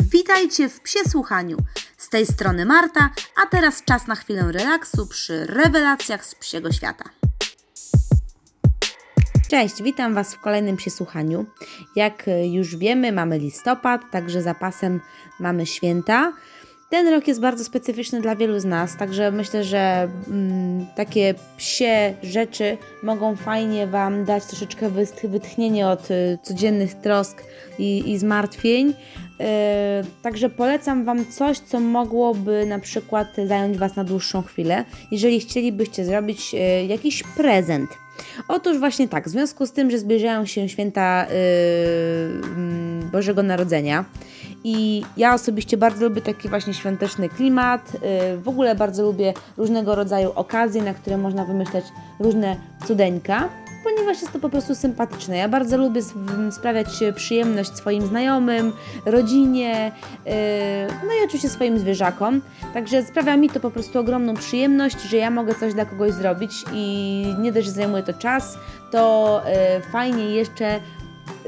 Witajcie w Psie Słuchaniu. Z tej strony Marta, a teraz czas na chwilę relaksu przy rewelacjach z psiego świata. Cześć, witam Was w kolejnym Psie Słuchaniu. Jak już wiemy, mamy listopad, także zapasem mamy święta. Ten rok jest bardzo specyficzny dla wielu z nas, także myślę, że mm, takie psie rzeczy mogą fajnie Wam dać troszeczkę wytchnienie od y, codziennych trosk i, i zmartwień. Yy, także polecam Wam coś, co mogłoby na przykład zająć Was na dłuższą chwilę, jeżeli chcielibyście zrobić yy, jakiś prezent. Otóż właśnie tak, w związku z tym, że zbliżają się święta yy, Bożego Narodzenia i ja osobiście bardzo lubię taki właśnie świąteczny klimat. Y, w ogóle bardzo lubię różnego rodzaju okazje, na które można wymyślać różne cudeńka ponieważ jest to po prostu sympatyczne. Ja bardzo lubię sprawiać przyjemność swoim znajomym, rodzinie, y, no i oczywiście swoim zwierzakom. Także sprawia mi to po prostu ogromną przyjemność, że ja mogę coś dla kogoś zrobić i nie dość, że zajmuje to czas, to y, fajnie jeszcze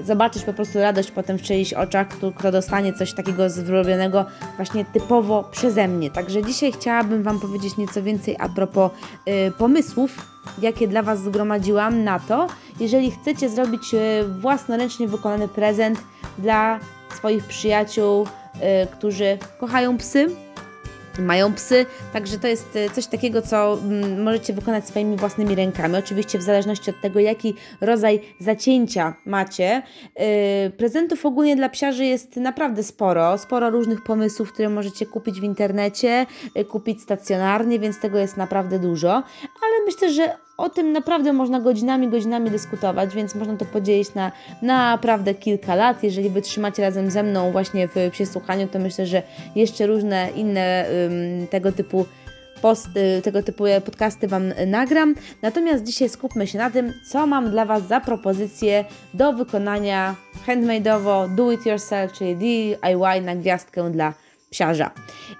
zobaczyć po prostu radość potem w czyichś oczach, kto, kto dostanie coś takiego zrobionego właśnie typowo przeze mnie. Także dzisiaj chciałabym Wam powiedzieć nieco więcej a propos y, pomysłów, jakie dla Was zgromadziłam na to, jeżeli chcecie zrobić y, własnoręcznie wykonany prezent dla swoich przyjaciół, y, którzy kochają psy, mają psy, także to jest e, coś takiego, co mm, możecie wykonać swoimi własnymi rękami. Oczywiście w zależności od tego, jaki rodzaj zacięcia macie. E, prezentów ogólnie dla psiarzy jest naprawdę sporo, sporo różnych pomysłów, które możecie kupić w internecie, e, kupić stacjonarnie, więc tego jest naprawdę dużo, ale myślę, że o tym naprawdę można godzinami, godzinami dyskutować, więc można to podzielić na naprawdę kilka lat. Jeżeli wytrzymacie razem ze mną właśnie w przesłuchaniu, to myślę, że jeszcze różne inne tego typu posty, tego typu podcasty Wam nagram. Natomiast dzisiaj skupmy się na tym, co mam dla Was za propozycje do wykonania handmade'owo, do it yourself, czyli DIY na gwiazdkę dla psiarza.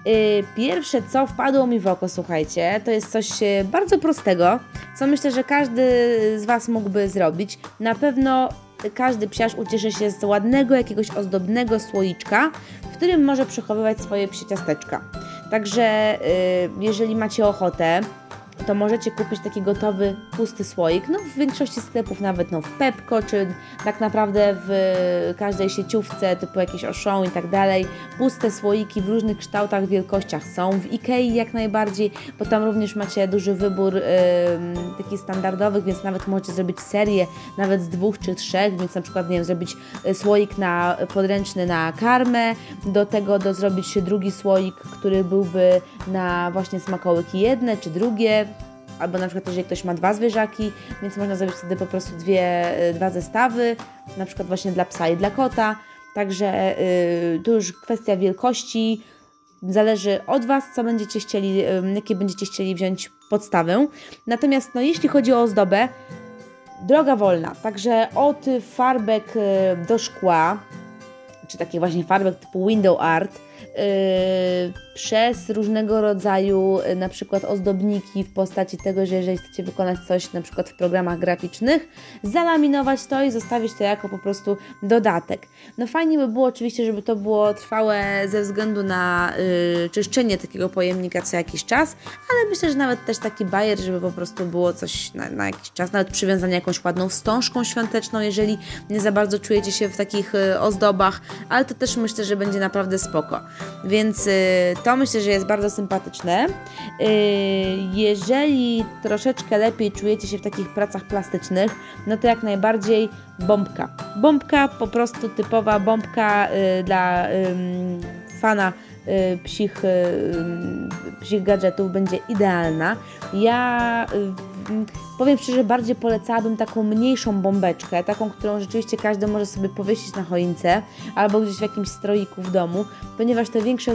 Y, pierwsze, co wpadło mi w oko, słuchajcie, to jest coś y, bardzo prostego, co myślę, że każdy z Was mógłby zrobić. Na pewno każdy psiarz ucieszy się z ładnego, jakiegoś ozdobnego słoiczka, w którym może przechowywać swoje psie ciasteczka. Także y, jeżeli macie ochotę, to możecie kupić taki gotowy, pusty słoik. No w większości sklepów, nawet no w Pepko, czy tak naprawdę w każdej sieciówce, typu jakieś Auchan i tak dalej. Puste słoiki w różnych kształtach, wielkościach są. W Ikei jak najbardziej, bo tam również macie duży wybór yy, takich standardowych, więc nawet możecie zrobić serię nawet z dwóch czy trzech, więc na przykład, nie wiem, zrobić y, słoik na, podręczny na karmę, do tego do zrobić drugi słoik, który byłby na właśnie smakołyki jedne czy drugie, albo na przykład jeżeli ktoś ma dwa zwierzaki, więc można zrobić wtedy po prostu dwie, y, dwa zestawy, na przykład właśnie dla psa i dla kota. Także yy, to już kwestia wielkości, zależy od Was, co będziecie chcieli, yy, jakie będziecie chcieli wziąć podstawę. Natomiast no, jeśli chodzi o ozdobę, droga wolna, także od farbek yy, do szkła, czy takie właśnie farbek typu window art, przez różnego rodzaju yy, na przykład ozdobniki w postaci tego, że jeżeli chcecie wykonać coś na przykład w programach graficznych, zalaminować to i zostawić to jako po prostu dodatek. No fajnie by było oczywiście, żeby to było trwałe ze względu na yy, czyszczenie takiego pojemnika co jakiś czas, ale myślę, że nawet też taki bajer, żeby po prostu było coś na, na jakiś czas, nawet przywiązanie jakąś ładną wstążką świąteczną, jeżeli nie za bardzo czujecie się w takich ozdobach, ale to też myślę, że będzie naprawdę spoko. Więc y, to myślę, że jest bardzo sympatyczne. Y, jeżeli troszeczkę lepiej czujecie się w takich pracach plastycznych, no to jak najbardziej bombka. Bombka, po prostu typowa bombka y, dla fana psich, psich gadżetów będzie idealna. Ja powiem szczerze, bardziej polecałabym taką mniejszą bombeczkę, taką, którą rzeczywiście każdy może sobie powiesić na choince albo gdzieś w jakimś stroiku w domu, ponieważ te większe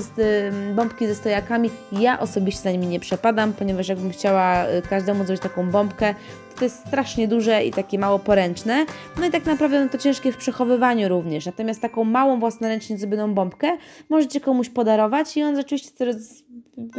bombki ze stojakami, ja osobiście za nimi nie przepadam, ponieważ jakbym chciała y, każdemu zrobić taką bombkę, to jest strasznie duże i takie mało poręczne. No i tak naprawdę no to ciężkie w przechowywaniu również. Natomiast taką małą własnoręcznie zrobioną bombkę możecie komuś podarować i on rzeczywiście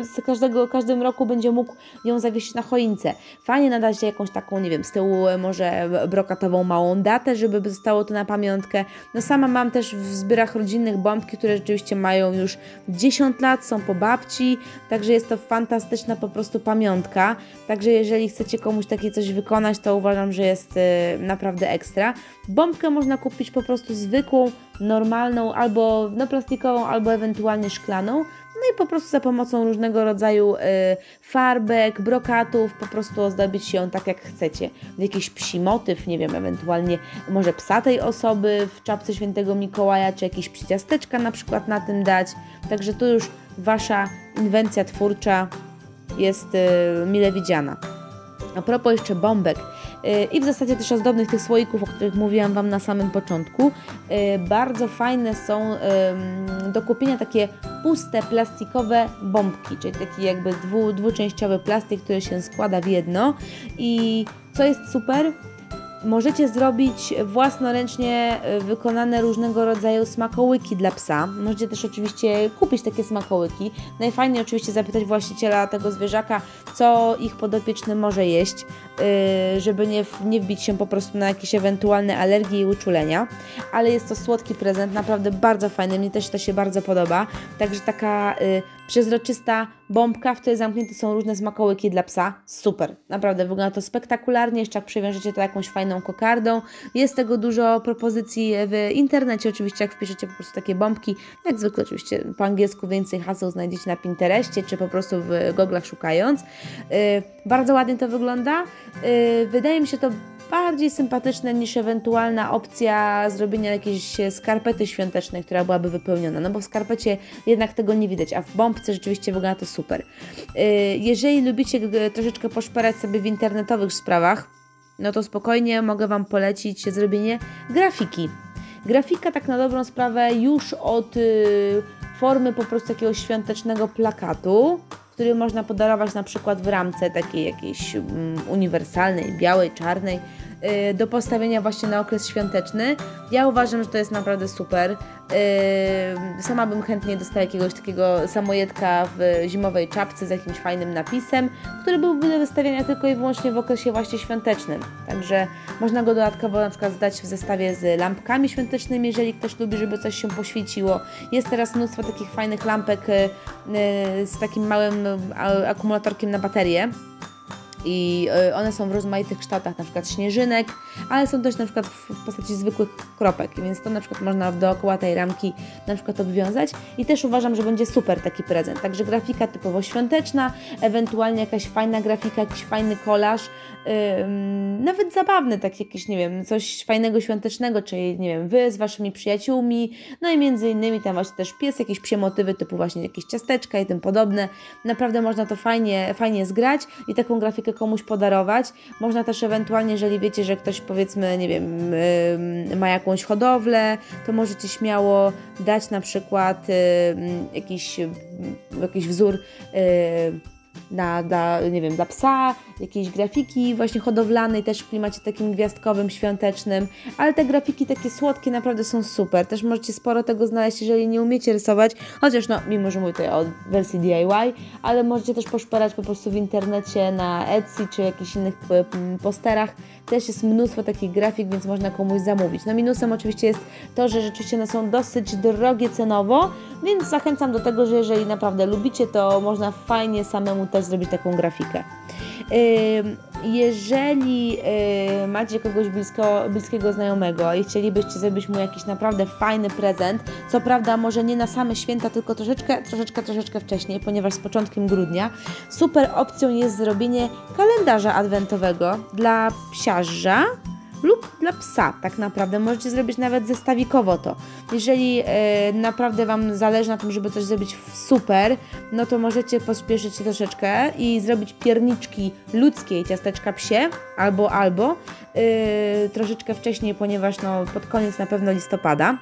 z każdego, każdym roku będzie mógł ją zawiesić na choince. Fajnie nadać jakąś taką, nie wiem, z tyłu może brokatową małą datę, żeby zostało to na pamiątkę. No sama mam też w zbiorach rodzinnych bombki, które rzeczywiście mają już 10 lat, są po babci, także jest to fantastyczna po prostu pamiątka. Także jeżeli chcecie komuś takie coś wykonać, to uważam, że jest y, naprawdę ekstra. Bombkę można kupić po prostu zwykłą, normalną, albo no plastikową, albo ewentualnie szklaną. No i po prostu za pomocą różnego rodzaju y, farbek, brokatów, po prostu ozdobić ją tak jak chcecie. Jakiś psi motyw, nie wiem, ewentualnie może psa tej osoby w czapce świętego Mikołaja, czy jakieś przyciasteczka na przykład na tym dać. Także tu już Wasza inwencja twórcza jest y, mile widziana. A propos jeszcze bombek yy, i w zasadzie też ozdobnych tych słoików, o których mówiłam Wam na samym początku, bardzo fajne są do kupienia takie puste, plastikowe bombki, czyli taki jakby dwu, dwuczęściowy plastik, który się składa w jedno. I co jest super, Możecie zrobić własnoręcznie e, wykonane różnego rodzaju smakołyki dla psa. Możecie też oczywiście kupić takie smakołyki. Najfajniej oczywiście zapytać właściciela tego zwierzaka, co ich podopieczny może jeść, e, żeby nie, nie wbić się po prostu na jakieś ewentualne alergie i uczulenia. Ale jest to słodki prezent, naprawdę bardzo fajny, mnie też to się bardzo podoba. Także taka e, przezroczysta bombka, w której zamknięte są różne smakołyki dla psa. Super, naprawdę wygląda to spektakularnie, jeszcze jak przywiążecie to jakąś fajną kokardą. Jest tego dużo propozycji w internecie, oczywiście jak wpiszecie po prostu takie bombki, jak zwykle oczywiście po angielsku więcej haseł znajdziecie na Pinterestie, czy po prostu w goglach szukając. Yy, bardzo ładnie to wygląda. Yy, wydaje mi się to bardziej sympatyczne niż ewentualna opcja zrobienia jakiejś skarpety świątecznej, która byłaby wypełniona, no bo w skarpecie jednak tego nie widać, a w bombce rzeczywiście wygląda to super. Y, jeżeli lubicie troszeczkę poszperać sobie w internetowych sprawach, no to spokojnie mogę Wam polecić zrobienie grafiki. Grafika tak na dobrą sprawę już od y, formy po prostu jakiegoś świątecznego plakatu, który można podarować na przykład w ramce takiej jakiejś um, uniwersalnej, białej, czarnej, do postawienia właśnie na okres świąteczny. Ja uważam, że to jest naprawdę super. Yy, sama bym chętnie dostała jakiegoś takiego samojedka w zimowej czapce z jakimś fajnym napisem, który byłby do wystawiania tylko i wyłącznie w okresie właśnie świątecznym. Także można go dodatkowo na przykład zdać w zestawie z lampkami świątecznymi, jeżeli ktoś lubi, żeby coś się poświeciło. Jest teraz mnóstwo takich fajnych lampek yy, z takim małym akumulatorkiem na baterię i e, one są w rozmaitych kształtach, na przykład śnieżynek, ale są też na przykład w postaci zwykłych kropek, więc to na przykład można dookoła tej ramki na przykład obwiązać i też uważam, że będzie super taki prezent. Także grafika typowo świąteczna, ewentualnie jakaś fajna grafika, jakiś fajny kolaż, yy, nawet zabawny, tak jakiś, nie wiem, coś fajnego świątecznego, czyli, nie wiem, wy z waszymi przyjaciółmi, no i między innymi tam właśnie też pies, jakieś psie motywy typu właśnie jakieś ciasteczka i tym podobne. Naprawdę można to fajnie, fajnie zgrać i taką grafikę komuś podarować. Można też ewentualnie, jeżeli wiecie, że ktoś powiedzmy, nie wiem, ma jakąś hodowlę, to możecie śmiało dać na przykład jakiś, jakiś wzór na, dla, nie wiem, dla psa, jakieś grafiki właśnie hodowlanej, też w klimacie takim gwiazdkowym, świątecznym, ale te grafiki takie słodkie naprawdę są super. Też możecie sporo tego znaleźć, jeżeli nie umiecie rysować, chociaż no, mimo że mówię tutaj o wersji DIY, ale możecie też poszperać po prostu w internecie na Etsy czy jakichś innych posterach. Też jest mnóstwo takich grafik, więc można komuś zamówić. No minusem oczywiście jest to, że rzeczywiście one są dosyć drogie cenowo, więc zachęcam do tego, że jeżeli naprawdę lubicie, to można fajnie samemu też zrobić taką grafikę. Jeżeli macie kogoś blisko, bliskiego znajomego i chcielibyście zrobić mu jakiś naprawdę fajny prezent, co prawda może nie na same święta, tylko troszeczkę, troszeczkę, troszeczkę wcześniej, ponieważ z początkiem grudnia, super opcją jest zrobienie kalendarza adwentowego dla psiarza, lub dla psa tak naprawdę. Możecie zrobić nawet zestawikowo to. Jeżeli e, naprawdę Wam zależy na tym, żeby coś zrobić super, no to możecie pospieszyć się troszeczkę i zrobić pierniczki ludzkie ciasteczka psie albo albo e, troszeczkę wcześniej, ponieważ no, pod koniec na pewno listopada.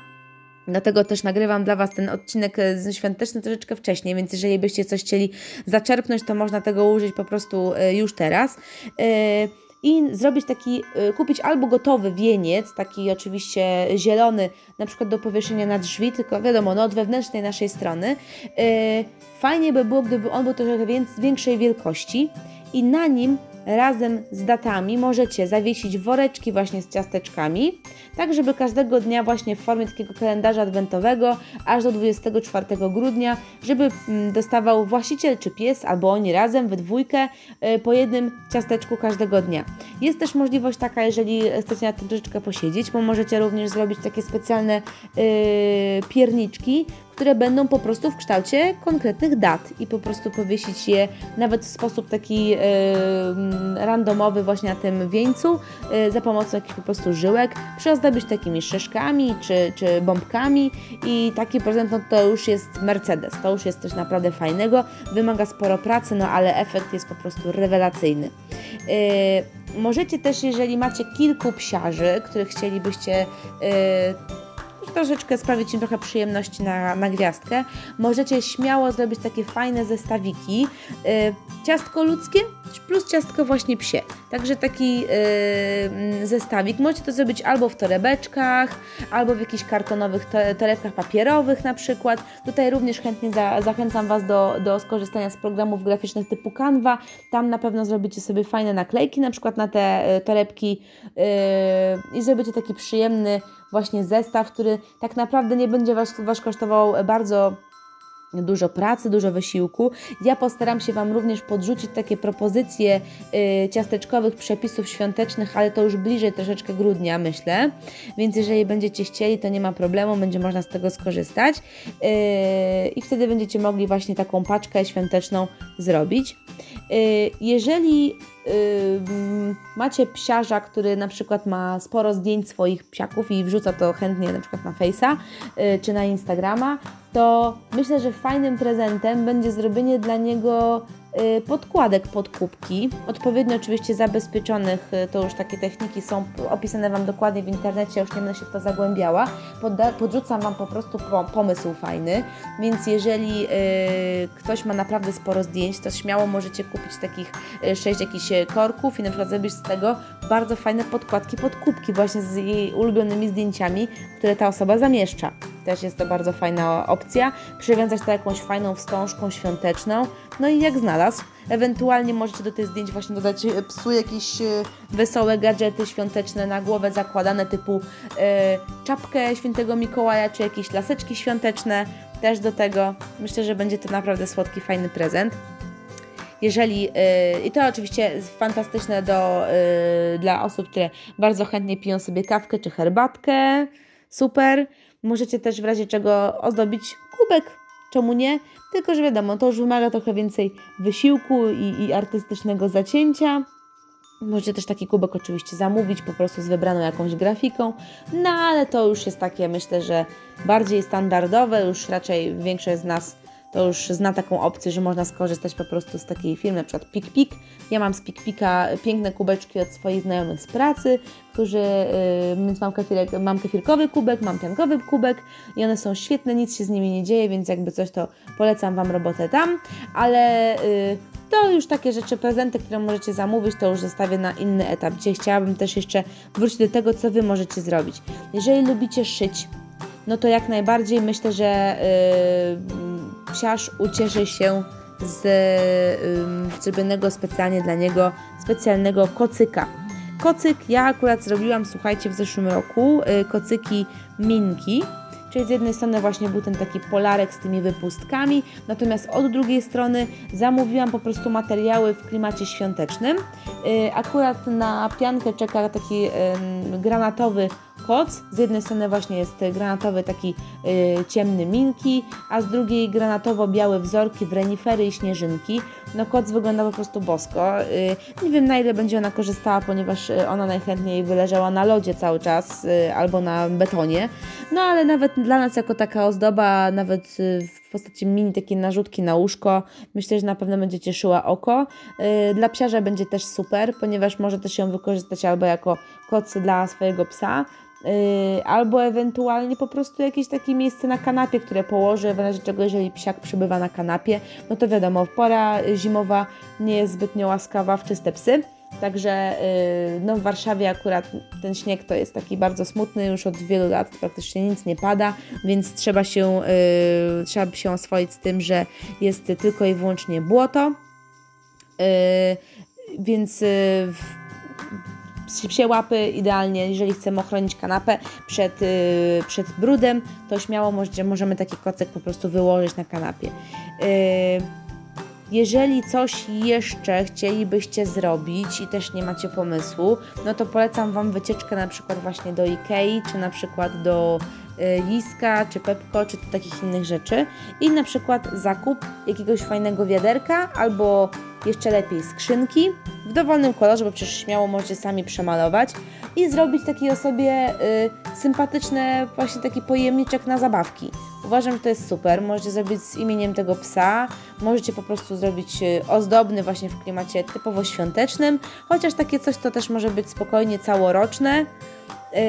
Dlatego też nagrywam dla Was ten odcinek e, świąteczny troszeczkę wcześniej, więc jeżeli byście coś chcieli zaczerpnąć, to można tego użyć po prostu już teraz. E, i zrobić taki, y, kupić albo gotowy wieniec, taki oczywiście zielony, na przykład do powieszenia na drzwi, tylko wiadomo, no od wewnętrznej naszej strony. Y, fajnie by było, gdyby on był trochę większej wielkości i na nim razem z datami możecie zawiesić woreczki właśnie z ciasteczkami, tak żeby każdego dnia właśnie w formie takiego kalendarza adwentowego aż do 24 grudnia, żeby mm, dostawał właściciel czy pies albo oni razem we dwójkę y, po jednym ciasteczku każdego dnia. Jest też możliwość taka, jeżeli chcecie na tym troszeczkę posiedzieć, bo możecie również zrobić takie specjalne yy, pierniczki, które będą po prostu w kształcie konkretnych dat i po prostu powiesić je nawet w sposób taki yy, randomowy właśnie na tym wieńcu yy, za pomocą jakichś po prostu żyłek, przyozdobić takimi szyszkami czy, czy bombkami i taki prezent no to już jest Mercedes, to już jest coś naprawdę fajnego, wymaga sporo pracy, no ale efekt jest po prostu rewelacyjny. Yy, możecie też, jeżeli macie kilku psiarzy, których chcielibyście troszeczkę sprawić im trochę przyjemności na, na gwiazdkę, możecie śmiało zrobić takie fajne zestawiki. Yy, ciastko ludzkie plus ciastko właśnie psie. Także taki yy, zestawik. Możecie to zrobić albo w torebeczkach, albo w jakichś kartonowych torebkach papierowych na przykład. Tutaj również chętnie za, zachęcam Was do, do skorzystania z programów graficznych typu Canva. Tam na pewno zrobicie sobie fajne naklejki na przykład na te y, torebki i zrobicie taki przyjemny właśnie zestaw, który tak naprawdę nie będzie Was, was kosztował bardzo dużo pracy, dużo wysiłku. Ja postaram się Wam również podrzucić takie propozycje y, ciasteczkowych przepisów świątecznych, ale to już bliżej troszeczkę grudnia, myślę. Więc jeżeli będziecie chcieli, to nie ma problemu, będzie można z tego skorzystać. Y, I wtedy będziecie mogli właśnie taką paczkę świąteczną zrobić. Y, jeżeli macie psiarza, który na przykład ma sporo zdjęć swoich psiaków i wrzuca to chętnie na przykład na Face'a y, czy na Instagrama, to myślę, że fajnym prezentem będzie zrobienie dla niego Y, podkładek pod kubki, odpowiednio oczywiście zabezpieczonych, y, to już takie techniki są opisane Wam dokładnie w internecie, już nie będę się w to zagłębiała, podrzucam Wam po prostu pomysł fajny, więc jeżeli y, ktoś ma naprawdę sporo zdjęć, to śmiało możecie kupić takich y, sześć jakichś korków i na przykład zrobić z tego bardzo fajne podkładki pod kubki właśnie z jej ulubionymi zdjęciami, które ta osoba zamieszcza. Też jest to bardzo fajna opcja. Przywiązać to jakąś fajną wstążką świąteczną. No i jak znalazł. Ewentualnie możecie do tych zdjęć właśnie dodać e, psu jakieś e, wesołe gadżety świąteczne na głowę zakładane typu e, czapkę świętego Mikołaja czy jakieś laseczki świąteczne też do tego. Myślę, że będzie to naprawdę słodki, fajny prezent. Jeżeli, yy, i to oczywiście fantastyczne do, yy, dla osób, które bardzo chętnie piją sobie kawkę czy herbatkę, super. Możecie też w razie czego ozdobić kubek, czemu nie? Tylko, że wiadomo, to już wymaga trochę więcej wysiłku i, i artystycznego zacięcia. Możecie też taki kubek oczywiście zamówić po prostu z wybraną jakąś grafiką, no ale to już jest takie, myślę, że bardziej standardowe, już raczej większość z nas to już zna taką opcję, że można skorzystać po prostu z takiej firmy, na przykład PikPik. Ja mam z PikPika piękne kubeczki od swoich znajomych z pracy, którzy, yy, więc mam, kefirek, mam kefirkowy kubek, mam piankowy kubek i one są świetne, nic się z nimi nie dzieje, więc jakby coś to polecam Wam robotę tam, ale yy, to już takie rzeczy, prezenty, które możecie zamówić, to już zostawię na inny etap. Dzisiaj chciałabym też jeszcze wrócić do tego, co Wy możecie zrobić. Jeżeli lubicie szyć, no to jak najbardziej myślę, że yy, psiarz ucieszy się z zrobionego specjalnie dla niego specjalnego kocyka. Kocyk ja akurat zrobiłam, słuchajcie, w zeszłym roku yy, kocyki Minki. Czyli z jednej strony właśnie był ten taki polarek z tymi wypustkami, natomiast od drugiej strony zamówiłam po prostu materiały w klimacie świątecznym. Yy, akurat na piankę czeka taki granatowy koc. Z jednej strony właśnie jest granatowy taki y, ciemny minki, a z drugiej granatowo-białe wzorki w renifery i śnieżynki. No koc wygląda po prostu bosko. Y, nie wiem na ile będzie ona korzystała, ponieważ y, ona najchętniej wyleżała na lodzie cały czas y, albo na betonie. No ale nawet dla nas jako taka ozdoba, nawet y, w postaci mini takie narzutki na łóżko, myślę, że na pewno będzie cieszyła oko. Y, dla psiarza będzie też super, ponieważ może też ją wykorzystać albo jako koc dla swojego psa, Yy, albo ewentualnie po prostu jakieś takie miejsce na kanapie, które położę, w razie czego jeżeli psiak przybywa na kanapie, no to wiadomo, pora zimowa nie jest zbytnio łaskawa w czyste psy, Także y, no w Warszawie akurat ten śnieg to jest taki bardzo smutny, już od wielu lat praktycznie nic nie pada, więc trzeba się, y, trzeba się oswoić z tym, że jest tylko i wyłącznie błoto. Więc psie łapy idealnie, jeżeli chcemy ochronić kanapę przed, przed brudem, to śmiało możemy taki kocyk po prostu wyłożyć na kanapie. Jeżeli coś jeszcze chcielibyście zrobić i też nie macie pomysłu, no to polecam Wam wycieczkę na przykład właśnie do Ikei, czy na przykład do Liska, czy Pepko, czy takich innych rzeczy i na przykład zakup jakiegoś fajnego wiaderka albo jeszcze lepiej skrzynki w dowolnym kolorze, bo przecież śmiało możecie sami przemalować i zrobić taki osobie y, sympatyczny właśnie taki pojemniczek na zabawki. Uważam, że to jest super. Możecie zrobić z imieniem tego psa, możecie po prostu zrobić y, ozdobny właśnie w klimacie typowo świątecznym, chociaż takie coś to też może być spokojnie całoroczne. Yy,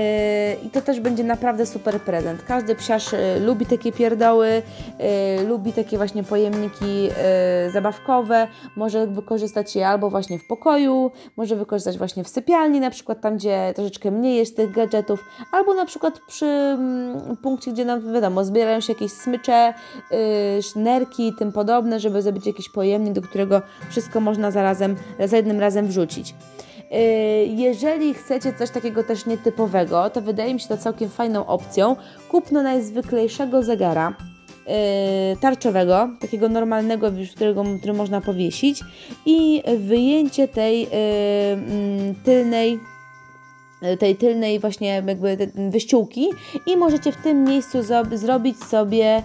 I to też będzie naprawdę super prezent. Każdy psiarz yy, lubi takie pierdoły, yy, lubi takie właśnie pojemniki zabawkowe. Może wykorzystać je albo właśnie w pokoju, może wykorzystać właśnie w sypialni, na przykład tam, gdzie troszeczkę mniej jest tych gadżetów, albo na przykład przy mm, punkcie, gdzie nam wiadomo, zbierają się jakieś smycze, sznerki i tym podobne, żeby zrobić jakiś pojemnik, do którego wszystko można zarazem, za jednym razem wrzucić. Y, jeżeli chcecie coś takiego też nietypowego, to wydaje mi się to całkiem fajną opcją. Kupno najzwyklejszego zegara, y, tarczowego, takiego normalnego, którego, który można powiesić i wyjęcie tej y, mm, tylnej tej tylnej właśnie jakby wyściółki i możecie w tym miejscu zrobić sobie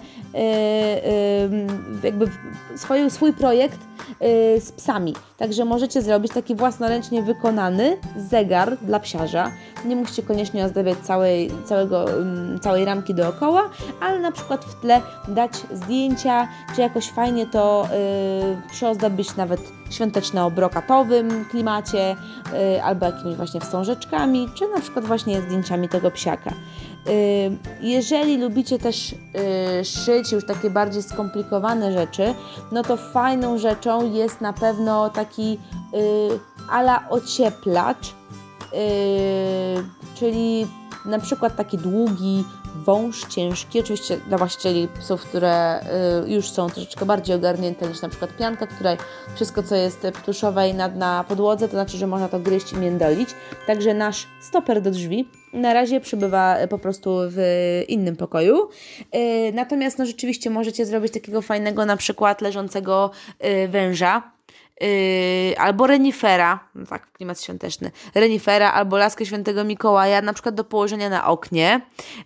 jakby swój, swój projekt Y, z psami. Także możecie zrobić taki własnoręcznie wykonany zegar dla psiarza. Nie musicie koniecznie ozdabiać całej, całego, mm, całej ramki dookoła, ale na przykład w tle dać zdjęcia, czy jakoś fajnie to yy, przyozdobić nawet świąteczno-brokatowym klimacie, yy, albo jakimiś właśnie wstążeczkami, czy na przykład właśnie zdjęciami tego psiaka. Jeżeli lubicie też y, szyć już takie bardziej skomplikowane rzeczy, no to fajną rzeczą jest na pewno taki y, ala ocieplacz, y, czyli na przykład taki długi wąż ciężki, oczywiście dla właścicieli psów, które już są troszeczkę bardziej ogarnięte niż na przykład pianka, która wszystko co jest ptuszowe i na, na podłodze, to znaczy, że można to gryźć i międolić. Także nasz stoper do drzwi na razie przebywa e, po prostu w innym pokoju. E, natomiast no rzeczywiście możecie zrobić takiego fajnego na przykład leżącego węża, Yy, albo renifera, no tak, klimat świąteczny, renifera albo laskę świętego Mikołaja, na przykład do położenia na oknie,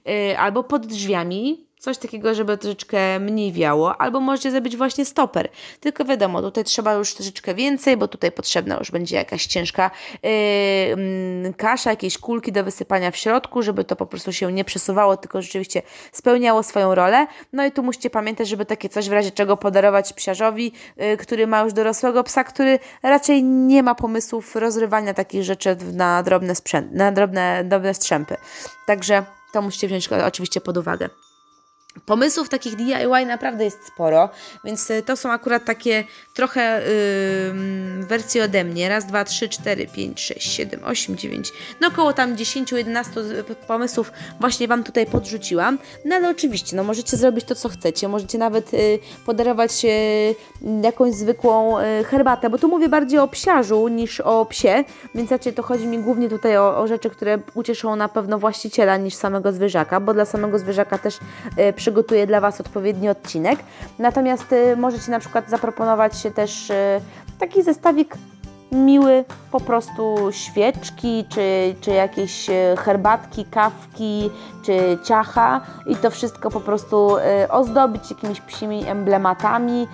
yy, albo pod drzwiami, Coś takiego, żeby troszeczkę mniej wiało, albo możecie zrobić właśnie stoper. Tylko wiadomo, tutaj trzeba już troszeczkę więcej, bo tutaj potrzebna już będzie jakaś ciężka yy, kasza, jakieś kulki do wysypania w środku, żeby to po prostu się nie przesuwało, tylko rzeczywiście spełniało swoją rolę. No i tu musicie pamiętać, żeby takie coś w razie czego podarować psiarzowi, yy, który ma już dorosłego psa, który raczej nie ma pomysłów rozrywania takich rzeczy na drobne, sprzęt, na drobne, drobne strzępy. Także to musicie wziąć oczywiście pod uwagę. Pomysłów takich DIY naprawdę jest sporo, więc y, to są akurat takie trochę yy, wersje ode mnie. Raz, dwa, trzy, cztery, pięć, sześć, siedem, osiem, dziewięć, no około tam 10-11 pomysłów właśnie Wam tutaj podrzuciłam. No ale oczywiście, no możecie zrobić to, co chcecie. Możecie nawet yy, podarować yy, jakąś zwykłą y, herbatę, bo tu mówię bardziej o psiarzu niż o psie, więc raczej to chodzi mi głównie tutaj o, o rzeczy, które ucieszą na pewno właściciela niż samego zwierzaka, bo dla samego zwierzaka też y, przygotuję dla Was odpowiedni odcinek. Natomiast y, możecie na przykład zaproponować też y, taki zestawik miły, po prostu świeczki, czy, czy jakieś y, herbatki, kawki, czy ciacha i to wszystko po prostu ozdobić jakimiś psimi emblematami,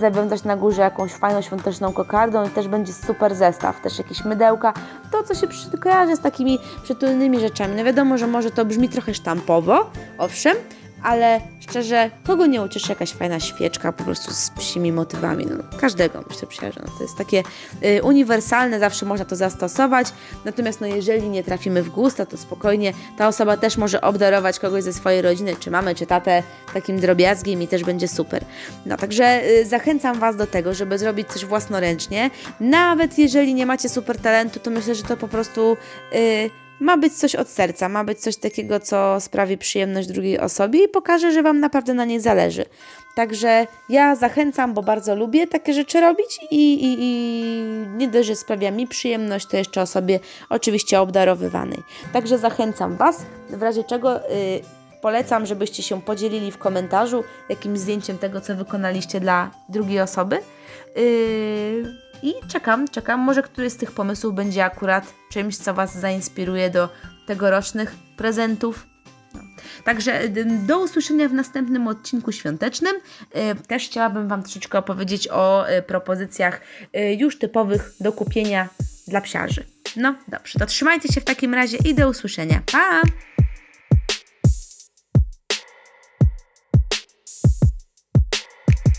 zawiązać na górze jakąś fajną świąteczną kokardą i też będzie super zestaw, też jakieś mydełka, to co się kojarzy z takimi przytulnymi rzeczami. No wiadomo, że może to brzmi trochę sztampowo, owszem, ale szczerze, kogo nie ucieszy jakaś fajna świeczka po prostu z psimi motywami? No, każdego myślę, przyjaźń. No, to jest takie y, uniwersalne, zawsze można to zastosować. Natomiast no, jeżeli nie trafimy w gusta, to spokojnie ta osoba też może obdarować kogoś ze swojej rodziny, czy mamy, czy tatę, takim drobiazgiem i też będzie super. No także y, zachęcam Was do tego, żeby zrobić coś własnoręcznie. Nawet jeżeli nie macie super talentu, to myślę, że to po prostu y, ma być coś od serca, ma być coś takiego, co sprawi przyjemność drugiej osobie i pokaże, że Wam naprawdę na niej zależy. Także ja zachęcam, bo bardzo lubię takie rzeczy robić i, i, i nie dość, że sprawia mi przyjemność, to jeszcze osobie oczywiście obdarowywanej. Także zachęcam Was, w razie czego y, polecam, żebyście się podzielili w komentarzu jakimś zdjęciem tego, co wykonaliście dla drugiej osoby. Yy, I czekam, czekam. Może któryś z tych pomysłów będzie akurat czymś, co Was zainspiruje do tegorocznych prezentów. Także do usłyszenia w następnym odcinku świątecznym. Y, Też chciałabym Wam troszeczkę opowiedzieć o y, propozycjach y, już typowych do kupienia dla psiarzy. No dobrze, to trzymajcie się w takim razie i do usłyszenia. Pa!